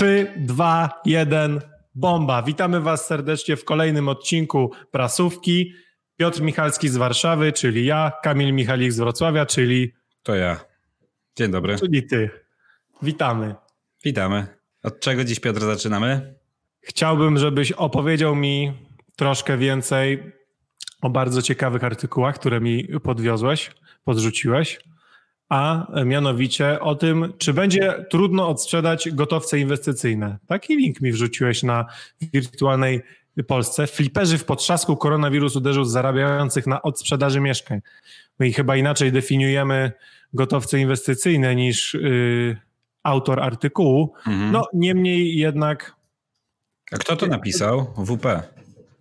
3, 2, 1, bomba. Witamy Was serdecznie w kolejnym odcinku Prasówki. Piotr Michalski z Warszawy, czyli ja, Kamil Michalik z Wrocławia, czyli... To ja. Dzień dobry. Czyli Ty. Witamy. Witamy. Od czego dziś, Piotr, zaczynamy? Chciałbym, żebyś opowiedział mi troszkę więcej o bardzo ciekawych artykułach, które mi podwiozłeś, podrzuciłeś a mianowicie o tym, czy będzie trudno odsprzedać gotowce inwestycyjne. Taki link mi wrzuciłeś na wirtualnej Polsce. Fliperzy w potrzasku koronawirus uderzył zarabiających na odsprzedaży mieszkań. My chyba inaczej definiujemy gotowce inwestycyjne niż yy, autor artykułu. Mhm. No niemniej jednak... A kto to napisał? WP.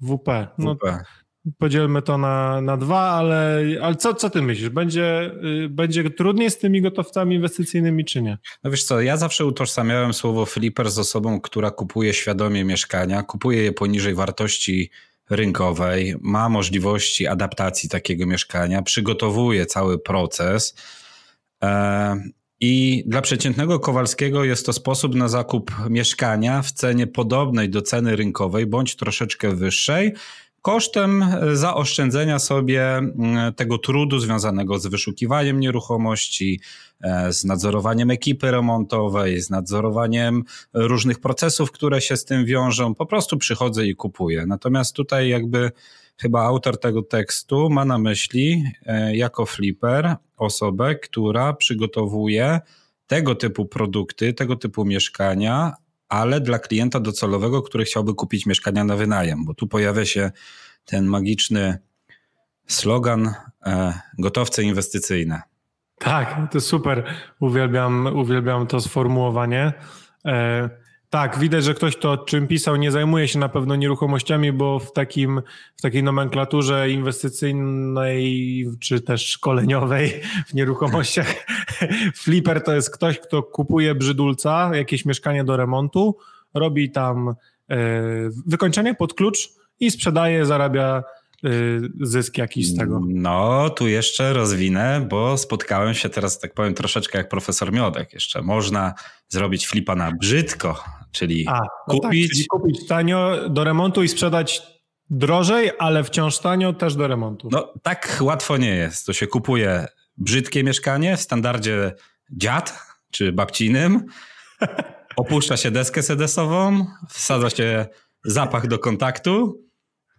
WP. No, WP podzielmy to na, na dwa, ale, ale co, co ty myślisz? Będzie, y, będzie trudniej z tymi gotowcami inwestycyjnymi, czy nie? No wiesz co, ja zawsze utożsamiałem słowo flipper z osobą, która kupuje świadomie mieszkania, kupuje je poniżej wartości rynkowej, ma możliwości adaptacji takiego mieszkania, przygotowuje cały proces. E, I dla przeciętnego Kowalskiego jest to sposób na zakup mieszkania w cenie podobnej do ceny rynkowej bądź troszeczkę wyższej, kosztem zaoszczędzenia sobie tego trudu związanego z wyszukiwaniem nieruchomości, e, z nadzorowaniem ekipy remontowej, z nadzorowaniem różnych procesów, które się z tym wiążą. Po prostu przychodzę i kupuję. Natomiast tutaj jakby chyba autor tego tekstu ma na myśli e, jako flipper osobę, która przygotowuje tego typu produkty, tego typu mieszkania, ale dla klienta docelowego, który chciałby kupić mieszkania na wynajem, bo tu pojawia się ten magiczny slogan e, gotowce inwestycyjne. Tak, to super. Uwielbiam, uwielbiam to sformułowanie. E, tak, widać, że ktoś to, czym pisał, nie zajmuje się na pewno nieruchomościami, bo w, takim, w takiej nomenklaturze inwestycyjnej czy też szkoleniowej w nieruchomościach flipper to jest ktoś, kto kupuje brzydulca, jakieś mieszkanie do remontu, robi tam e, wykończenie pod klucz i sprzedaje, zarabia Y, zysk jakiś z tego. No, tu jeszcze rozwinę, bo spotkałem się teraz, tak powiem, troszeczkę jak profesor Miodek jeszcze. Można zrobić flipa na brzydko, czyli A, no kupić... Tak, czyli kupić tanio do remontu i sprzedać drożej, ale wciąż tanio też do remontu. No, tak łatwo nie jest. To się kupuje brzydkie mieszkanie w standardzie dziad czy babcinym, opuszcza się deskę sedesową, wsadza się zapach do kontaktu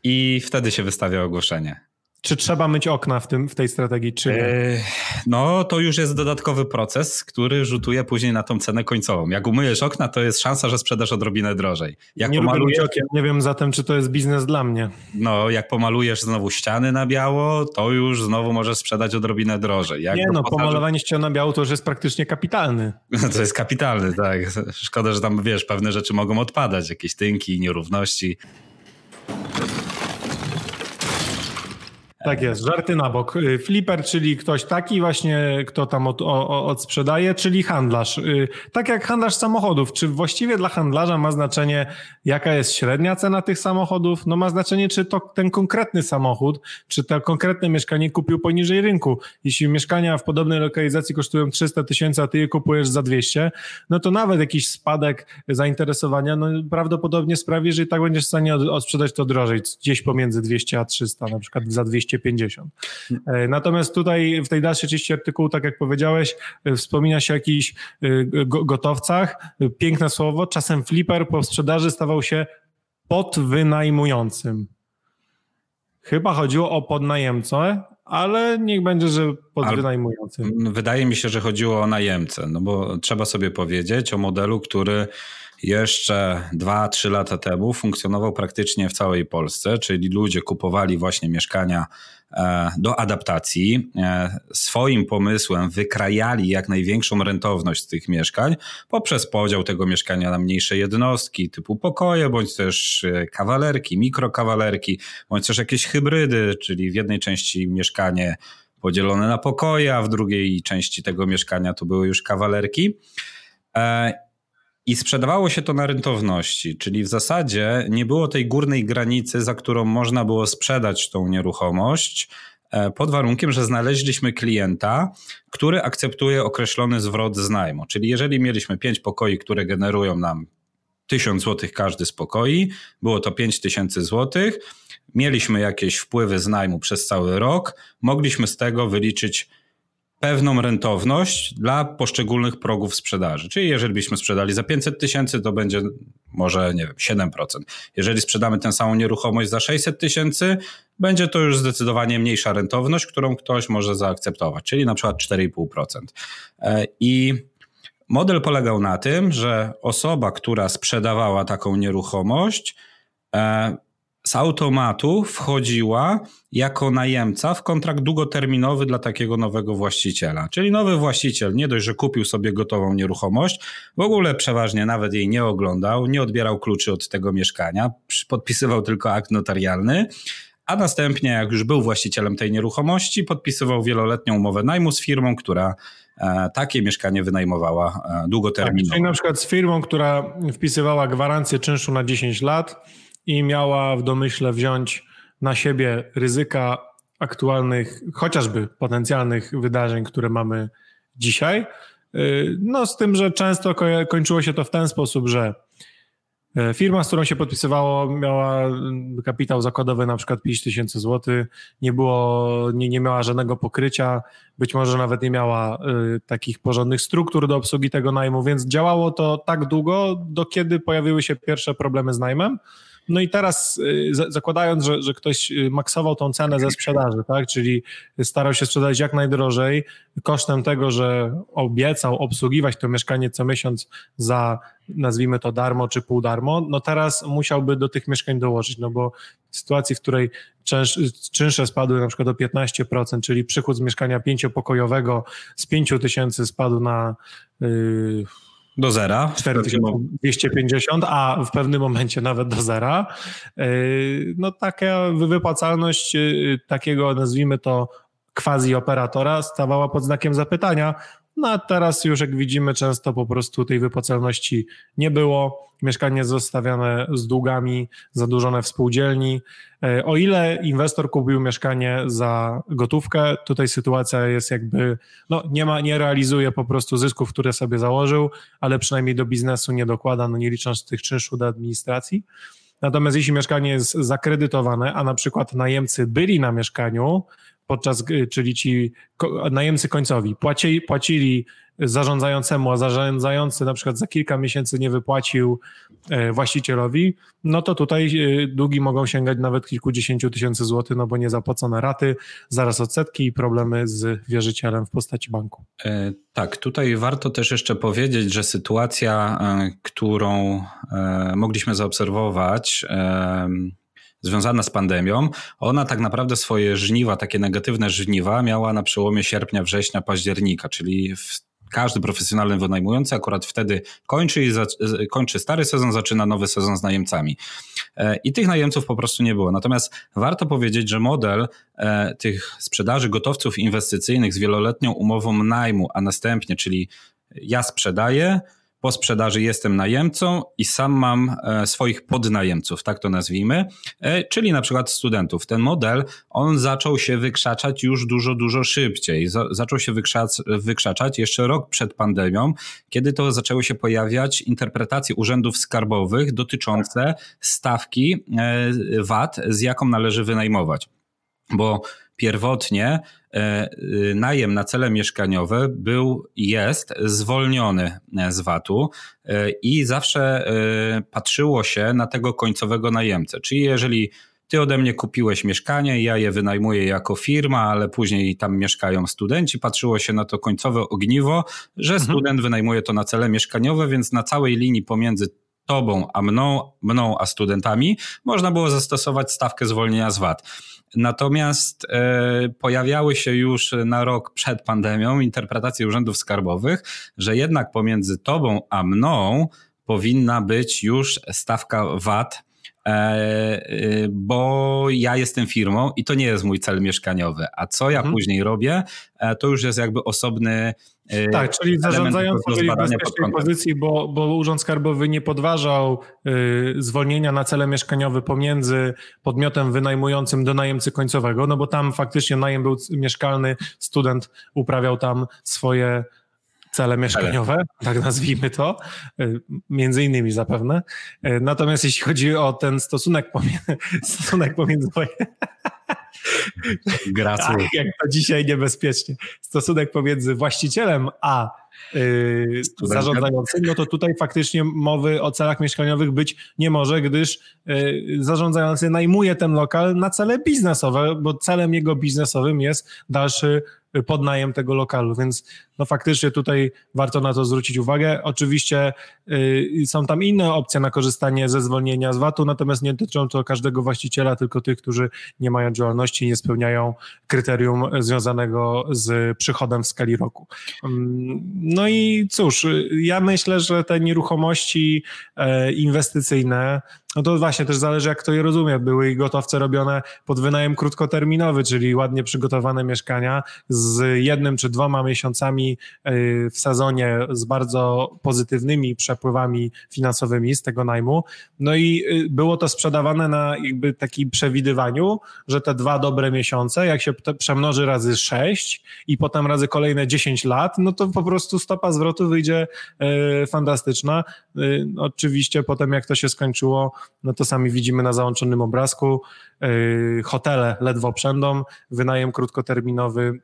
i wtedy się wystawia ogłoszenie. Czy trzeba myć okna w, tym, w tej strategii, czy nie? No, to już jest dodatkowy proces, który rzutuje później na tą cenę końcową. Jak umyjesz okna, to jest szansa, że sprzedasz odrobinę drożej. Jak nie pomalujesz... okiem, nie wiem zatem, czy to jest biznes dla mnie. No, jak pomalujesz znowu ściany na biało, to już znowu możesz sprzedać odrobinę drożej. Jak nie no, pomalowanie ścian na biało to już jest praktycznie kapitalny. to jest kapitalny, tak. Szkoda, że tam, wiesz, pewne rzeczy mogą odpadać, jakieś tynki, nierówności. Tak jest, żarty na bok. Y, flipper, czyli ktoś taki właśnie, kto tam od, o, odsprzedaje, czyli handlarz. Y, tak jak handlarz samochodów. Czy właściwie dla handlarza ma znaczenie, jaka jest średnia cena tych samochodów? No ma znaczenie, czy to ten konkretny samochód, czy to konkretne mieszkanie kupił poniżej rynku. Jeśli mieszkania w podobnej lokalizacji kosztują 300 tysięcy, a ty je kupujesz za 200, no to nawet jakiś spadek zainteresowania no prawdopodobnie sprawi, że i tak będziesz w stanie odsprzedać to drożej, gdzieś pomiędzy 200 a 300, na przykład za 200 250. E, natomiast tutaj w tej dalszej części artykułu, tak jak powiedziałeś, e, wspomina się o jakichś e, gotowcach. Piękne słowo. Czasem flipper po sprzedaży stawał się podwynajmującym. Chyba chodziło o podnajemcę, ale niech będzie, że podwynajmującym. Wydaje mi się, że chodziło o najemcę, no bo trzeba sobie powiedzieć o modelu, który jeszcze 2-3 lata temu funkcjonował praktycznie w całej Polsce, czyli ludzie kupowali właśnie mieszkania e, do adaptacji. E, swoim pomysłem wykrajali jak największą rentowność z tych mieszkań poprzez podział tego mieszkania na mniejsze jednostki typu pokoje, bądź też e, kawalerki, mikrokawalerki, bądź też jakieś hybrydy, czyli w jednej części mieszkanie podzielone na pokoje, a w drugiej części tego mieszkania to były już kawalerki. I sprzedawało się to na rentowności, czyli w zasadzie nie było tej górnej granicy, za którą można było sprzedać tą nieruchomość, e, pod warunkiem, że znaleźliśmy klienta, który akceptuje określony zwrot z najmu. Czyli jeżeli mieliśmy pięć pokoi, które generują nam 1000 zł każdy z pokoi, było to 5000 zł. Mieliśmy jakieś wpływy z najmu przez cały rok, mogliśmy z tego wyliczyć pewną rentowność dla poszczególnych progów sprzedaży. Czyli jeżeli byśmy sprzedali za 500 tysięcy, to będzie może, nie wiem, 7%. Jeżeli sprzedamy tę samą nieruchomość za 600 tysięcy, będzie to już zdecydowanie mniejsza rentowność, którą ktoś może zaakceptować, czyli na przykład 4,5%. E, I model polegał na tym, że osoba, która sprzedawała taką nieruchomość, e, z automatu wchodziła jako najemca w kontrakt długoterminowy dla takiego nowego właściciela. Czyli nowy właściciel nie dość, że kupił sobie gotową nieruchomość, w ogóle przeważnie nawet jej nie oglądał, nie odbierał kluczy od tego mieszkania, podpisywał tylko akt notarialny, a następnie, jak już był właścicielem tej nieruchomości, podpisywał wieloletnią umowę najmu z firmą, która e, takie mieszkanie wynajmowała długoterminowo. Tak, czyli na przykład z firmą, która wpisywała gwarancję czynszu na 10 lat, i miała w domyśle wziąć na siebie ryzyka aktualnych, chociażby potencjalnych wydarzeń, które mamy dzisiaj. Y, no, z tym, że często kończyło się to w ten sposób, że e, firma, z którą się podpisywało, miała kapitał zakładowy na przykład 5 tysięcy nie było, nie, nie miała żadnego pokrycia, być może nawet nie miała y, takich porządnych struktur do obsługi tego najmu, więc działało to tak długo, do kiedy pojawiły się pierwsze problemy z najmem. No i teraz y, zakładając, że, że ktoś y, maksował tą cenę ze sprzedaży, tak, czyli starał się sprzedać jak najdrożej, kosztem tego, że obiecał obsługiwać to mieszkanie co miesiąc za nazwijmy to darmo czy pół darmo, no teraz musiałby do tych mieszkań dołożyć, no bo w sytuacji, w której czynsze spadły na przykład o 15%, czyli przychód z mieszkania pięciopokojowego z 5 tysięcy spadł na yy, do zera. 4250, a w pewnym momencie nawet do zera. E, no taka wypłacalność e, takiego, nazwijmy to, quasi operatora stawała pod znakiem zapytania. No a teraz już jak widzimy często po prostu tej wypłacalności nie było, mieszkanie zostawiane z długami, zadłużone w spółdzielni. E, o ile inwestor kupił mieszkanie za gotówkę, tutaj sytuacja jest jakby, no nie ma, nie realizuje po prostu zysków, które sobie założył, ale przynajmniej do biznesu nie dokłada, no nie licząc tych czynszów do administracji. Natomiast jeśli mieszkanie jest zakredytowane, a na przykład najemcy byli na mieszkaniu, podczas, czyli ci najemcy końcowi płacili, płacili zarządzającemu, a zarządzający na przykład za kilka miesięcy nie wypłacił e, właścicielowi, no to tutaj e, długi mogą sięgać nawet kilkudziesięciu tysięcy złotych, no bo niezapłacone raty, zaraz odsetki i problemy z wierzycielem w postaci banku. E, tak, tutaj warto też jeszcze powiedzieć, że sytuacja, którą mogliśmy zaobserwować, związana z pandemią, ona tak naprawdę swoje żniwa, takie negatywne żniwa miała na przełomie sierpnia, września, października, czyli w każdy profesjonalny wynajmujący akurat wtedy kończy, i za, kończy stary sezon, zaczyna nowy sezon z najemcami. E, I tych najemców po prostu nie było. Natomiast warto powiedzieć, że model e, tych sprzedaży gotowców inwestycyjnych z wieloletnią umową najmu, a następnie, czyli ja sprzedaję, po sprzedaży jestem najemcą i sam mam e, swoich podnajemców, tak to nazwijmy, e, czyli na przykład studentów. Ten model, on zaczął się wykrzaczać już dużo, dużo szybciej. Zaczął się wykrzac, wykrzaczać jeszcze rok przed pandemią, kiedy to zaczęły się pojawiać interpretacje urzędów skarbowych dotyczące stawki e, VAT, z jaką należy wynajmować. Bo pierwotnie najem na cele mieszkaniowe był, jest zwolniony e, z VAT-u e, i zawsze patrzyło się na tego końcowego najemcę. Czyli jeżeli ty ode mnie kupiłeś mieszkanie, ja je wynajmuję jako firma, ale później tam mieszkają studenci. Patrzyło się na to końcowe ogniwo, że mhm. student wynajmuje to na cele mieszkaniowe, więc na całej linii pomiędzy tobą a mną, mną a studentami można było zastosować stawkę zwolnienia z VAT. Natomiast e, pojawiały się już na rok przed pandemią interpretacje urzędów skarbowych, że jednak pomiędzy tobą a mną powinna być już stawka VAT E, e, bo ja jestem firmą i to nie jest mój cel mieszkaniowy. A co ja mhm. później robię, to już jest jakby osobny. Tak, czyli zarządzający byli w bezpiecznej pozycji, bo, bo Urząd Skarbowy nie podważał y, zwolnienia na cele mieszkaniowe pomiędzy podmiotem wynajmującym do najemcy końcowego, no bo tam faktycznie najem był mieszkalny, student uprawiał tam swoje cele mieszkaniowe, tak nazwijmy to, między innymi zapewne. Natomiast jeśli chodzi o ten stosunek pomiędzy, stosunek pomiędzy Gra tak, jak to dzisiaj niebezpiecznie. Stosunek pomiędzy właścicielem a yy, zarządzającym, no to tutaj faktycznie mowy o celach mieszkaniowych być nie może, gdyż yy, zarządzający najmuje ten lokal na cele biznesowe, bo celem jego biznesowym jest dalszy podnajem tego lokalu, więc no faktycznie tutaj warto na to zwrócić uwagę. Oczywiście y, są tam inne opcje na korzystanie ze zwolnienia z VAT-u, natomiast nie dotyczą to każdego właściciela, tylko tych, którzy nie mają działalności i nie spełniają kryterium związanego z przychodem w skali roku. Mm, no i cóż, ja myślę, że te nieruchomości e, inwestycyjne no to właśnie też zależy, jak to je rozumie. Były i gotowce robione pod wynajem krótkoterminowy, czyli ładnie przygotowane mieszkania z jednym czy dwoma miesiącami y, w sezonie z bardzo pozytywnymi przepływami finansowymi z tego najmu. No i y, było to sprzedawane na jakby takim przewidywaniu, że te dwa dobre miesiące, jak się przemnoży razy sześć i potem razy kolejne 10 lat, no to po prostu stopa zwrotu wyjdzie y, fantastyczna. Oczywiście potem jak to się skończyło, no to sami widzimy na załączonym obrazku. Yy, hotele ledwo przędą, wynajem krótkoterminowy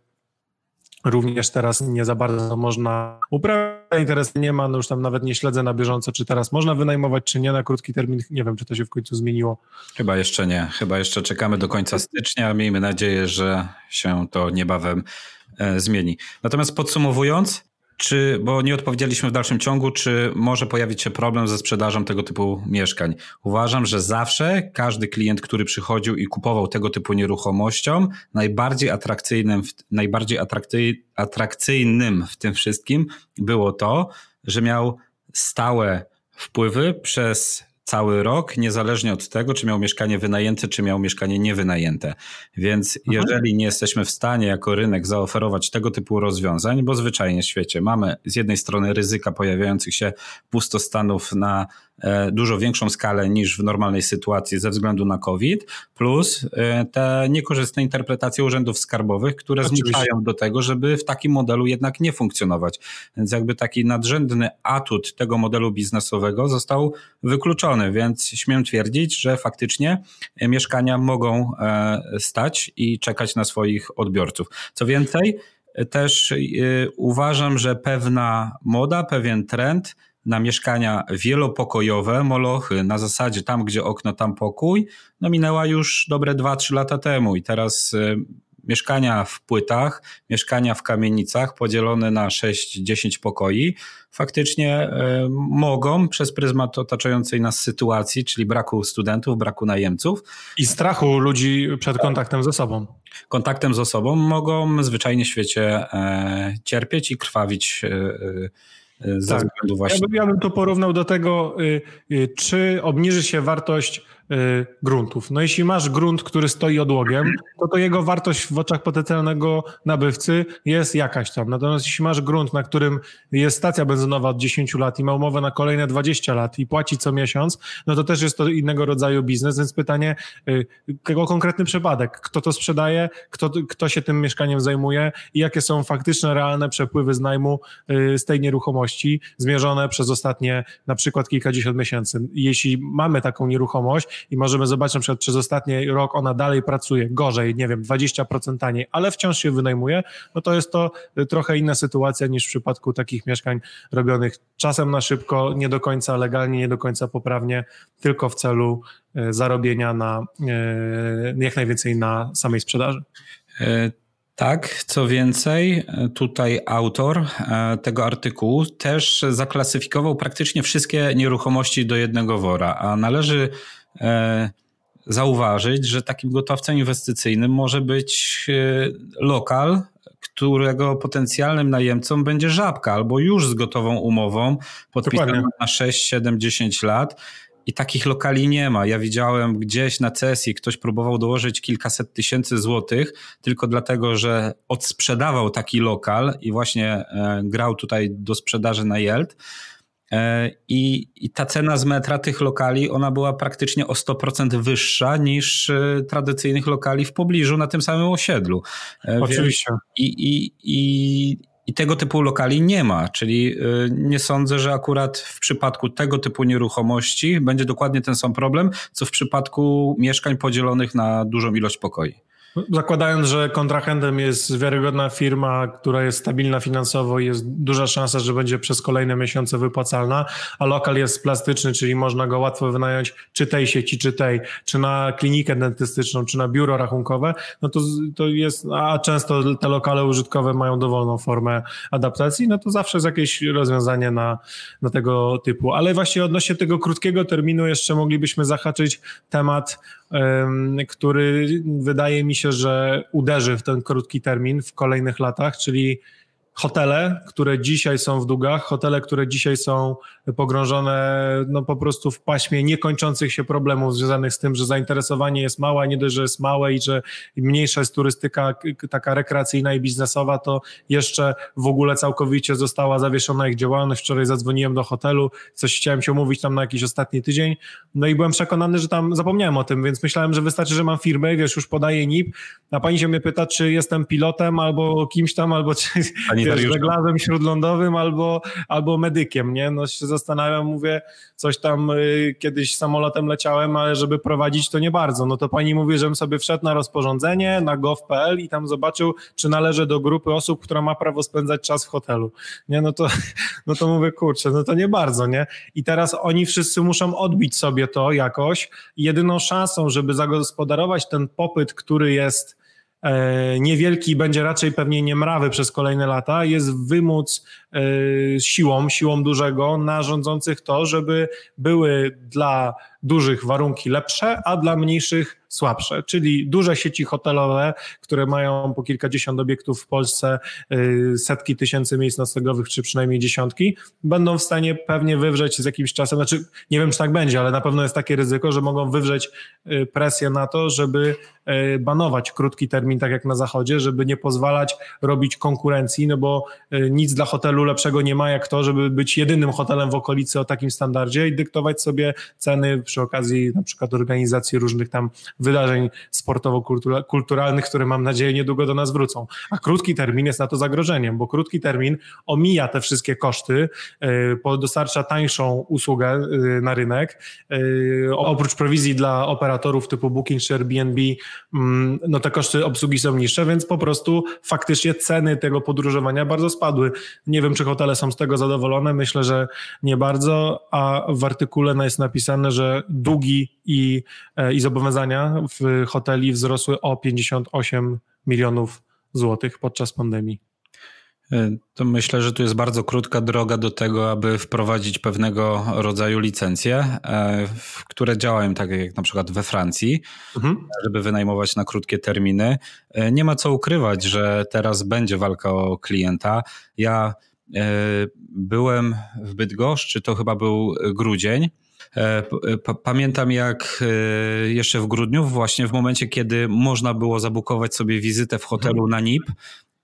również teraz nie za bardzo można uprawiać. Interesu nie ma, no już tam nawet nie śledzę na bieżąco, czy teraz można wynajmować, czy nie na krótki termin. Nie wiem, czy to się w końcu zmieniło. Chyba jeszcze nie. Chyba jeszcze czekamy do końca stycznia. Miejmy nadzieję, że się to niebawem e, zmieni. Natomiast podsumowując, czy, bo nie odpowiedzieliśmy w dalszym ciągu, czy może pojawić się problem ze sprzedażą tego typu mieszkań. Uważam, że zawsze każdy klient, który przychodził i kupował tego typu nieruchomością, najbardziej atrakcyjnym, najbardziej atrakcyjnym w tym wszystkim było to, że miał stałe wpływy przez cały rok, niezależnie od tego, czy miał mieszkanie wynajęte, czy miał mieszkanie niewynajęte. Więc mhm. jeżeli nie jesteśmy w stanie jako rynek zaoferować tego typu rozwiązań, bo zwyczajnie w świecie mamy z jednej strony ryzyka pojawiających się pustostanów na dużo większą skalę niż w normalnej sytuacji ze względu na COVID, plus e, te niekorzystne interpretacje urzędów skarbowych, które Oczywiście. zmuszają do tego, żeby w takim modelu jednak nie funkcjonować. Więc jakby taki nadrzędny atut tego modelu biznesowego został wykluczony, więc śmiem twierdzić, że faktycznie mieszkania mogą e, stać i czekać na swoich odbiorców. Co więcej, też uważam, że pewna moda, pewien trend na mieszkania wielopokojowe, molochy, na zasadzie tam, gdzie okno, tam pokój, no minęła już dobre 2-3 lata temu i teraz y, mieszkania w płytach, mieszkania w kamienicach podzielone na 6-10 pokoi faktycznie y, mogą przez pryzmat otaczającej nas sytuacji, czyli braku studentów, braku najemców. I strachu ludzi przed kontaktem ze sobą. Kontaktem z osobą mogą zwyczajnie w świecie e, cierpieć i krwawić e, ze tak. względu właśnie. Ja bym, ja bym to porównał do tego, y, y, czy obniży się wartość gruntów. No jeśli masz grunt, który stoi odłogiem, to to jego wartość w oczach potencjalnego nabywcy jest jakaś tam. Natomiast jeśli masz grunt, na którym jest stacja benzynowa od 10 lat i ma umowę na kolejne 20 lat i płaci co miesiąc, no to też jest to innego rodzaju biznes, więc pytanie, o y, konkretny przypadek, kto to sprzedaje, kto, kto się tym mieszkaniem zajmuje i jakie są faktyczne, realne przepływy z najmu y, z tej nieruchomości zmierzone przez ostatnie na przykład kilkadziesiąt miesięcy. Jeśli mamy taką nieruchomość, i możemy zobaczyć na przykład przez ostatni rok ona dalej pracuje gorzej, nie wiem, 20% taniej, ale wciąż się wynajmuje, no to jest to trochę inna sytuacja niż w przypadku takich mieszkań robionych czasem na szybko, nie do końca legalnie, nie do końca poprawnie, tylko w celu e, zarobienia na e, jak najwięcej na samej sprzedaży. E, tak, co więcej, tutaj autor e, tego artykułu też zaklasyfikował praktycznie wszystkie nieruchomości do jednego wora, a należy e, zauważyć, że takim gotowcem inwestycyjnym może być e, lokal, którego potencjalnym najemcą będzie żabka albo już z gotową umową podpisaną na 6, 7, 10 lat i takich lokali nie ma. Ja widziałem gdzieś na sesji ktoś próbował dołożyć kilkaset tysięcy złotych tylko dlatego, że odsprzedawał taki lokal i właśnie e, grał tutaj do sprzedaży na Yeld. E, I, I ta cena z metra tych lokali, ona była praktycznie o 100% wyższa niż e, tradycyjnych lokali w pobliżu na tym samym osiedlu. Oczywiście. I, i, i I tego typu lokali nie ma, czyli nie sądzę, że akurat w przypadku tego typu nieruchomości będzie dokładnie ten sam problem, co w przypadku mieszkań podzielonych na dużą ilość pokoi. Zakładając, że kontrahentem jest wiarygodna firma, która jest stabilna finansowo i jest duża szansa, że będzie przez kolejne miesiące wypłacalna, a lokal jest plastyczny, czyli można go łatwo wynająć czy tej sieci, czy tej, czy na klinikę dentystyczną, czy na biuro rachunkowe, no to, to jest, a często te lokale użytkowe mają dowolną formę adaptacji, no to zawsze jest jakieś rozwiązanie na, na tego typu. Ale właśnie odnośnie tego krótkiego terminu jeszcze moglibyśmy zahaczyć temat który wydaje mi się, że uderzy w ten krótki termin w kolejnych latach, czyli hotele, które dzisiaj są w długach, hotele, które dzisiaj są pogrążone no po prostu w paśmie niekończących się problemów związanych z tym, że zainteresowanie jest małe, nie dość, że jest małe i że mniejsza jest turystyka taka rekreacyjna i biznesowa, to jeszcze w ogóle całkowicie została zawieszona ich działalność. Wczoraj zadzwoniłem do hotelu, coś chciałem się umówić tam na jakiś ostatni tydzień, no i byłem przekonany, że tam zapomniałem o tym, więc myślałem, że wystarczy, że mam firmę, wiesz, już podaję NIP, a pani się mnie pyta, czy jestem pilotem albo kimś tam, albo czy wiesz, żeglarzem śródlądowym albo, albo medykiem, nie? No się zastanawiam, mówię, coś tam y, kiedyś samolotem leciałem, ale żeby prowadzić to nie bardzo. No to pani mówi, żebym sobie wszedł na rozporządzenie, na gov.pl i tam zobaczył, czy należy do grupy osób, która ma prawo spędzać czas w hotelu. Nie, no to, no to mówię, kurczę, no to nie bardzo, nie? I teraz oni wszyscy muszą odbić sobie to jakoś. Jedyną szansą, żeby zagospodarować ten popyt, który jest niewielki, będzie raczej pewnie niemrawy przez kolejne lata, jest wymóc e, siłą, siłą dużego na rządzących to, żeby były dla dużych warunki lepsze, a dla mniejszych słabsze, czyli duże sieci hotelowe, które mają po kilkadziesiąt obiektów w Polsce, y, setki tysięcy miejsc noclegowych, czy przynajmniej dziesiątki, będą w stanie pewnie wywrzeć z jakimś czasem, znaczy nie wiem, czy tak będzie, ale na pewno jest takie ryzyko, że mogą wywrzeć y, presję na to, żeby y, banować krótki termin, tak jak na zachodzie, żeby nie pozwalać robić konkurencji, no bo nic dla hotelu lepszego nie ma jak to, żeby być jedynym hotelem w okolicy o takim standardzie i dyktować sobie ceny przy okazji na przykład organizacji różnych tam wydarzeń sportowo-kulturalnych, które mam nadzieję niedługo do nas wrócą. A krótki termin jest na to zagrożeniem, bo krótki termin omija te wszystkie koszty, e, dostarcza tańszą usługę e, na rynek. E, oprócz prowizji dla operatorów typu Booking czy Airbnb, mm, no te koszty obsługi są niższe, więc po prostu faktycznie ceny tego podróżowania bardzo spadły. Nie wiem, czy hotele są z tego zadowolone, myślę, że nie bardzo, a w artykule jest napisane, że długi i, i zobowiązania w hoteli wzrosły o 58 milionów złotych podczas pandemii. E, to myślę, że tu jest bardzo krótka droga do tego, aby wprowadzić pewnego rodzaju licencje, e, które działają tak jak na przykład we Francji, mhm. żeby wynajmować na krótkie terminy. E, nie ma co ukrywać, że teraz będzie walka o klienta. Ja byłem w Bydgoszczy, to chyba był grudzień pamiętam jak e, jeszcze w grudniu, właśnie w momencie, kiedy można było zabukować sobie wizytę w hotelu mhm. na NIP,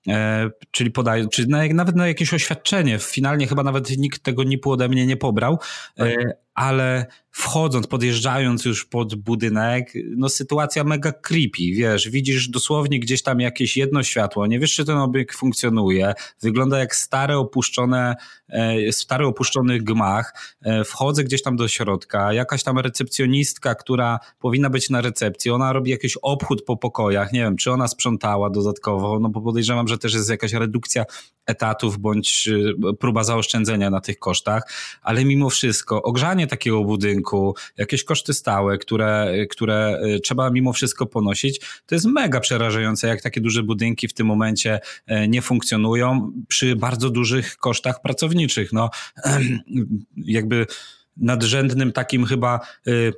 e, czyli podaję, czy nawet na jakieś oświadczenie. Finalnie chyba nawet nikt tego NIP-u ode mnie nie pobrał, tak. Ale wchodząc, podjeżdżając już pod budynek, no sytuacja mega creepy, wiesz, widzisz dosłownie gdzieś tam jakieś jedno światło, nie wiesz, czy ten obiekt funkcjonuje, wygląda jak stare opuszczone, e, stary opuszczony gmach, e, wchodzę gdzieś tam do środka, jakaś tam recepcjonistka, która powinna być na recepcji, ona robi jakiś obchód po pokojach, nie wiem, czy ona sprzątała dodatkowo, no bo podejrzewam, że też jest jakaś redukcja etatów bądź e, próba zaoszczędzenia na tych kosztach, ale mimo wszystko ogrzanie takiego budynku, jakieś koszty stałe, które, które y, trzeba mimo wszystko ponosić. To jest mega przerażające, jak takie duże budynki w tym momencie e, nie funkcjonują przy bardzo dużych kosztach pracowniczych. No, jakby nadrzędnym takim chyba y,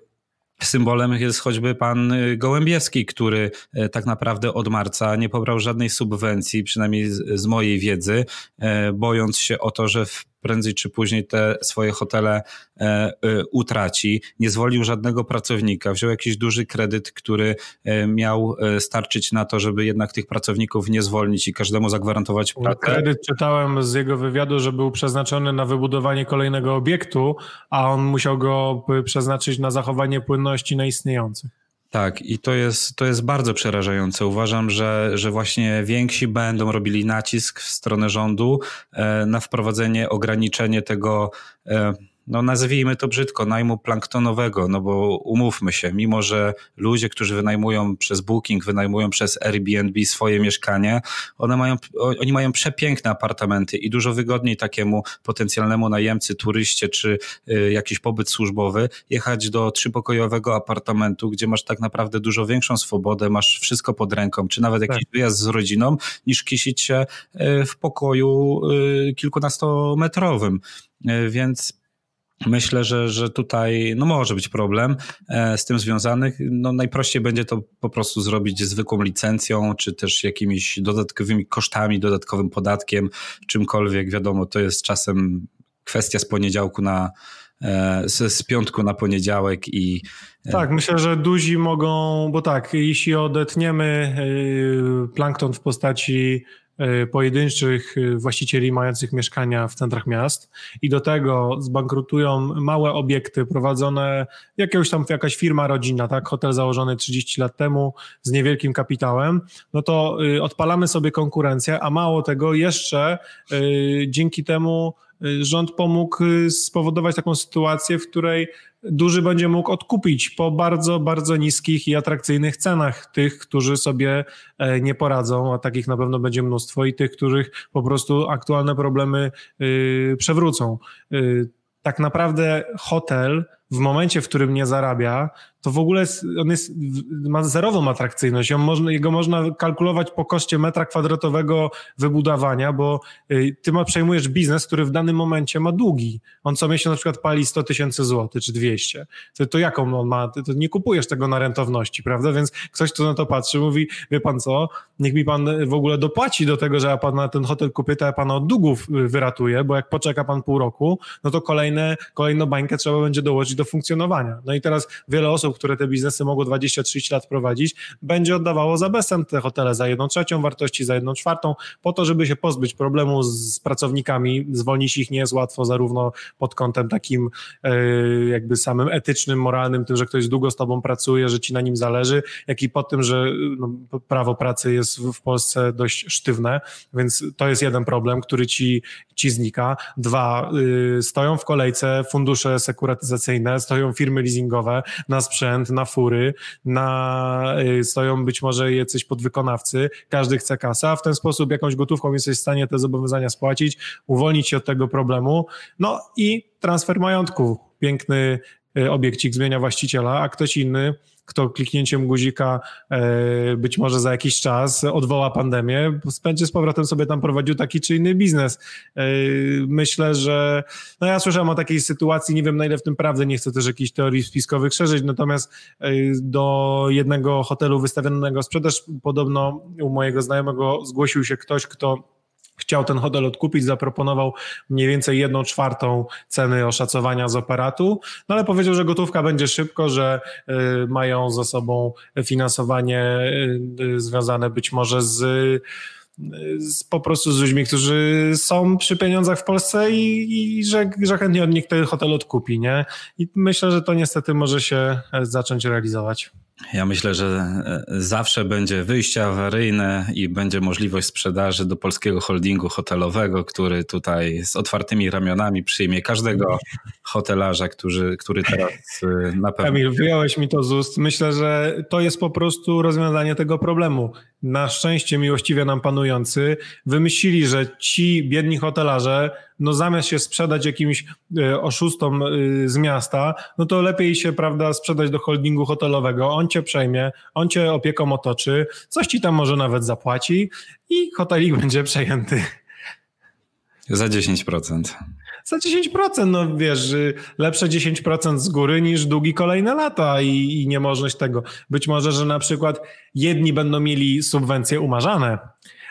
Symbolem jest choćby pan y, Gołębieski, który tak naprawdę od marca nie pobrał żadnej subwencji, przynajmniej z, mojej wiedzy, e, bojąc się o to, że w prędzej czy później te swoje hotele e, e, utraci. Nie zwolił żadnego pracownika, wziął jakiś duży kredyt, który e, miał starczyć na to, żeby jednak tych pracowników nie zwolnić i każdemu zagwarantować pracę. Kredyt czytałem z jego wywiadu, że był przeznaczony na wybudowanie kolejnego obiektu, a on musiał go przeznaczyć na zachowanie płynności na istniejących. Tak, i to jest, to jest bardzo przerażające. Uważam, że, że właśnie więksi będą robili nacisk w stronę rządu e, na wprowadzenie, ograniczenie tego e, no nazwijmy to brzydko, najmu planktonowego, no bo umówmy się, mimo że ludzie, którzy wynajmują przez Booking, wynajmują przez Airbnb swoje mieszkanie, one mają, oni mają przepiękne apartamenty i dużo wygodniej takiemu potencjalnemu najemcy, turyście czy y, jakiś pobyt służbowy jechać do trzypokojowego apartamentu, gdzie masz tak naprawdę dużo większą swobodę, masz wszystko pod ręką, czy nawet jakiś tak. wyjazd z rodziną, niż kisić się y, w pokoju y, kilkunastometrowym. Y, więc Myślę, że, że tutaj no może być problem e, z tym związany. No najprościej będzie to po prostu zrobić zwykłą licencją, czy też jakimiś dodatkowymi kosztami, dodatkowym podatkiem, czymkolwiek. Wiadomo, to jest czasem kwestia z poniedziałku na, e, z, piątku na poniedziałek i. E, tak, myślę, że duzi mogą, bo tak, jeśli odetniemy plankton w postaci pojedynczych e, właścicieli mających mieszkania w centrach miast i do tego zbankrutują małe obiekty prowadzone, jakiegoś tam jakaś firma rodzinna, tak, hotel założony 30 lat temu z niewielkim kapitałem, no to e, odpalamy sobie konkurencję, a mało tego jeszcze dzięki temu rząd pomógł spowodować taką sytuację, w której duży będzie mógł odkupić po bardzo, bardzo niskich i atrakcyjnych cenach tych, którzy sobie e, nie poradzą, a takich na pewno będzie mnóstwo, i tych, których po prostu aktualne problemy y, przewrócą. Y, tak naprawdę hotel w momencie, w którym nie zarabia, to w ogóle on jest, ma zerową atrakcyjność. On można, jego można kalkulować po koszcie metra kwadratowego wybudowania, bo y, ty ma, przejmujesz biznes, który w danym momencie ma długi. On co miesiąc na przykład pali 100 tysięcy złotych czy 200. To, to jaką on ma? To nie kupujesz tego na rentowności, prawda? Więc ktoś, kto na to patrzy, mówi, wie pan co, niech mi pan w ogóle dopłaci do tego, że ja pan na ten hotel kupię, to ja pana od długów y, wyratuje, bo jak poczeka pan pół roku, no to kolejne, kolejną bańkę trzeba będzie dołożyć do funkcjonowania. No i teraz wiele osób, które te biznesy mogą 20-30 lat prowadzić, będzie oddawało za bezcen te hotele za jedną trzecią wartości, za jedną czwartą, po to, żeby się pozbyć problemu z pracownikami. Zwolnić ich nie jest łatwo, zarówno pod kątem takim e, jakby samym etycznym, moralnym, tym, że ktoś długo z tobą pracuje, że ci na nim zależy, jak i pod tym, że no, prawo pracy jest w Polsce dość sztywne, więc to jest jeden problem, który ci, ci znika. Dwa, y, stoją w kolejce fundusze sekuratyzacyjne, stoją firmy leasingowe na sprzęt, na fury, na, y, stoją być może jacyś podwykonawcy, każdy chce kasa, w ten sposób jakąś gotówką jesteś w stanie te zobowiązania spłacić, uwolnić się od tego problemu, no i transfer majątku. Piękny obiekcik zmienia właściciela, a ktoś inny kto kliknięciem guzika e, być może za jakiś czas odwoła pandemię, będzie z powrotem sobie tam prowadził taki czy inny biznes. E, myślę, że no ja słyszałem o takiej sytuacji, nie wiem na ile w tym prawdy, nie chcę też jakichś teorii spiskowych szerzyć, natomiast e, do jednego hotelu wystawionego sprzedaż podobno u mojego znajomego zgłosił się ktoś, kto chciał ten hotel odkupić, zaproponował mniej więcej jedną czwartą ceny oszacowania z operatu, no ale powiedział, że gotówka będzie szybko, że y, mają za sobą finansowanie y, związane być może z, z po prostu z ludźmi, którzy są przy pieniądzach w Polsce i, i że, że chętnie od nich ten hotel odkupi, nie? I myślę, że to niestety może się zacząć realizować. Ja myślę, że e, zawsze będzie wyjście awaryjne i będzie możliwość sprzedaży do polskiego holdingu hotelowego, który tutaj z otwartymi ramionami przyjmie każdego hotelarza, który, który teraz e, na pewno. Kamil, wyjąłeś mi to z ust. Myślę, że to jest po prostu rozwiązanie tego problemu. Na szczęście miłościwie nam panujący wymyślili, że ci biedni hotelarze no zamiast się sprzedać jakimś e, oszustom e, z miasta, no to lepiej się, prawda, sprzedać do holdingu hotelowego. On cię przejmie, on cię opieką otoczy, coś ci tam może nawet zapłaci i hotelik będzie przejęty. Za 10%. Za 10%, no wiesz, y, lepsze 10% z góry niż długi kolejne lata i, i niemożność tego. Być może, że na przykład jedni będą mieli subwencje umarzane,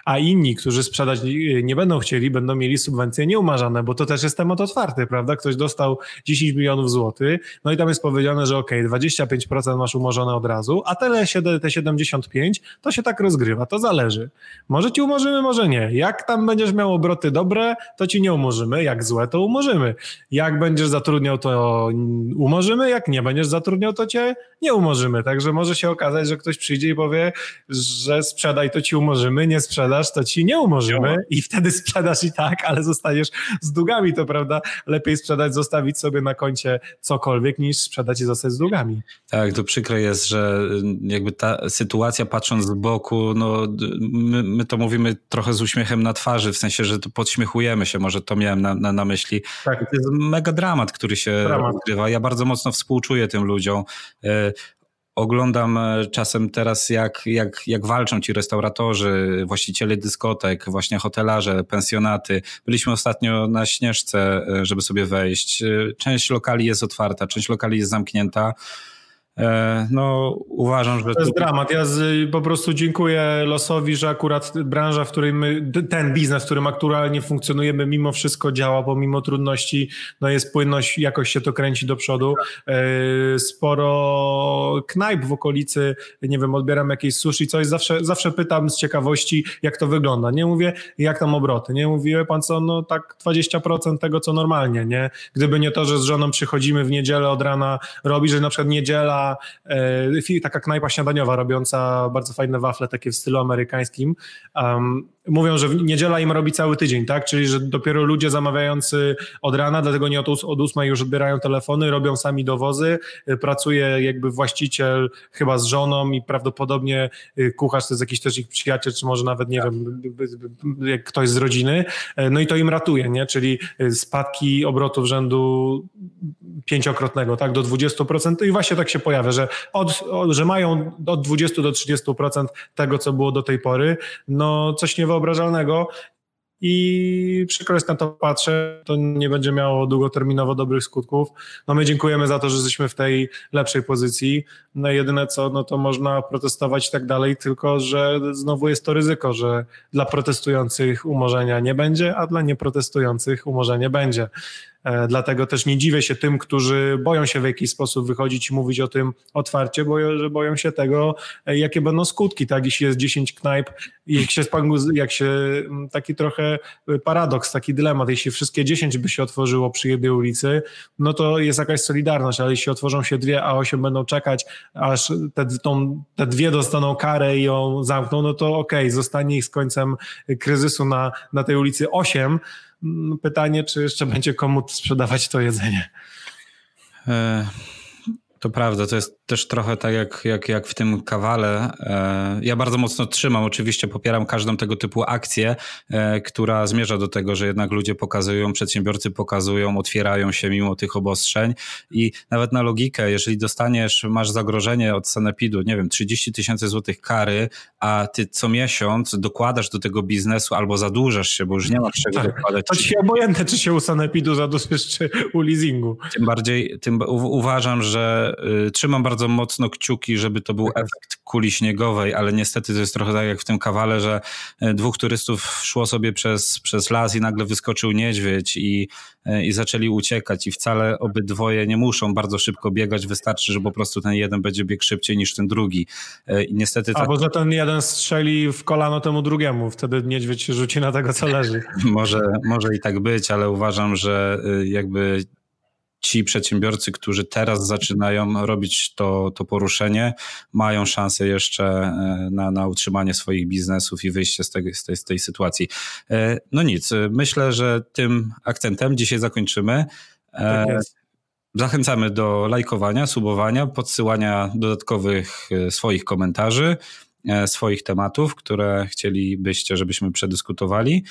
a inni, którzy sprzedać nie będą chcieli, będą mieli subwencje nieumarzane, bo to też jest temat otwarty, prawda? Ktoś dostał 10 milionów złotych, no i tam jest powiedziane, że ok, 25% masz umorzone od razu, a te, te 75 to się tak rozgrywa, to zależy. Może ci umorzymy, może nie. Jak tam będziesz miał obroty dobre, to ci nie umorzymy, jak złe, to umorzymy. Jak będziesz zatrudniał, to umorzymy, jak nie będziesz zatrudniał, to cię nie umorzymy. Także może się okazać, że ktoś przyjdzie i powie, że sprzedaj, to ci umorzymy, nie sprzedasz, to ci nie umorzymy i wtedy sprzedasz i tak, ale zostaniesz z długami, to prawda? Lepiej sprzedać, zostawić sobie na koncie cokolwiek, niż sprzedać i zostać z długami. Tak, to przykre jest, że jakby ta sytuacja patrząc z boku, no my, my to mówimy trochę z uśmiechem na twarzy, w sensie, że podśmiechujemy się, może to miałem na, na, na myśli. Tak. To jest mega dramat, który się dramat. odgrywa. Ja bardzo mocno współczuję tym ludziom. E, oglądam e, czasem teraz, jak, jak, jak walczą ci restauratorzy, właściciele dyskotek, właśnie hotelarze, pensjonaty. Byliśmy ostatnio na Śnieżce, e, żeby sobie wejść. Część lokali jest otwarta, część lokali jest zamknięta. E, no, uważam, że. To jest dramat. Ja z, po prostu dziękuję losowi, że akurat branża, w której my, ten biznes, w którym aktualnie funkcjonujemy, mimo wszystko działa, pomimo trudności, no jest płynność, jakoś się to kręci do przodu. E, sporo knajp w okolicy, nie wiem, odbieram jakieś sushi, coś, zawsze, zawsze pytam z ciekawości, jak to wygląda. Nie mówię, jak tam obroty. Nie mówię, pan co, no tak 20% tego, co normalnie, nie? Gdyby nie to, że z żoną przychodzimy w niedzielę od rana robi, że na przykład niedziela E, taka knajpa śniadaniowa robiąca bardzo fajne wafle takie w stylu amerykańskim. Um, mówią, że niedziela im robi cały tydzień, tak? Czyli, że dopiero ludzie zamawiający od rana, dlatego nie od, od 8 już odbierają telefony, robią sami dowozy, y, pracuje jakby właściciel chyba z żoną i prawdopodobnie y, kucharz to jest jakiś też ich przyjaciel, czy może nawet, nie tak. wiem, jak ktoś z rodziny, e, no i to im ratuje, nie? Czyli y, spadki obrotów rzędu pięciokrotnego, tak? Do 20% i właśnie tak się pojawia, że, od, że mają od 20 do 30% tego, co było do tej pory, no coś nie niewyobrażalnego i przykro jest na to patrzę, to nie będzie miało długoterminowo dobrych skutków. No my dziękujemy za to, że jesteśmy w tej lepszej pozycji. No jedyne co, no to można protestować i tak dalej, tylko że znowu jest to ryzyko, że dla protestujących umorzenia nie będzie, a dla nieprotestujących umorzenie będzie. E, dlatego też nie dziwię się tym, którzy boją się w jakiś sposób wychodzić i mówić o tym otwarcie, bo że boją się tego, e, jakie będą skutki, tak? Jeśli jest 10 knajp, jak się, jak się mm, taki trochę paradoks, taki dylemat, jeśli wszystkie 10 by się otworzyło przy jednej ulicy, no to jest jakaś solidarność, ale jeśli otworzą się dwie, a osiem będą czekać, aż te, tą, te dwie dostaną karę i ją zamkną, no to okej, okay, zostanie ich z końcem kryzysu na, na tej ulicy osiem, pytanie, czy jeszcze będzie komu sprzedawać to jedzenie. To prawda, to jest też trochę tak jak, jak, jak w tym kawale. E, ja bardzo mocno trzymam, oczywiście popieram każdą tego typu akcję, e, która zmierza do tego, że jednak ludzie pokazują, przedsiębiorcy pokazują, otwierają się mimo tych obostrzeń i nawet na logikę, jeżeli dostaniesz, masz zagrożenie od sanepidu, nie wiem, 30 tysięcy złotych kary, a ty co miesiąc dokładasz do tego biznesu albo zadłużasz się, bo już nie masz czego tak, dokładać. To ci obojętne, czy się u sanepidu zadłużysz, czy u leasingu. Tym bardziej, tym uważam, że trzymam bardzo mocno kciuki, żeby to był efekt kuli śniegowej, ale niestety to jest trochę tak jak w tym kawale, że e, dwóch turystów szło sobie przez, przez las i nagle wyskoczył niedźwiedź i, e, i zaczęli uciekać i wcale obydwoje nie muszą bardzo szybko biegać, wystarczy, że po prostu ten jeden będzie biegł szybciej niż ten drugi. I niestety A, tak... bo za ten jeden strzeli w kolano temu drugiemu, wtedy niedźwiedź się rzuci na tego, co leży. może, może i tak być, ale uważam, że jakby ci przedsiębiorcy, którzy teraz zaczynają robić to, to poruszenie, mają szansę jeszcze e, na, na utrzymanie swoich biznesów i wyjście z, tej, z, tej, z tej sytuacji. E, no nic, myślę, że tym akcentem dzisiaj zakończymy. E, tak Zachęcamy do lajkowania, subowania, podsyłania dodatkowych swoich komentarzy, swoich tematów, które chcielibyście, żebyśmy przedyskutowali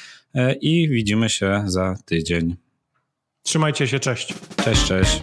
i widzimy się za tydzień. Trzymajcie się, cześć. Cześć, cześć.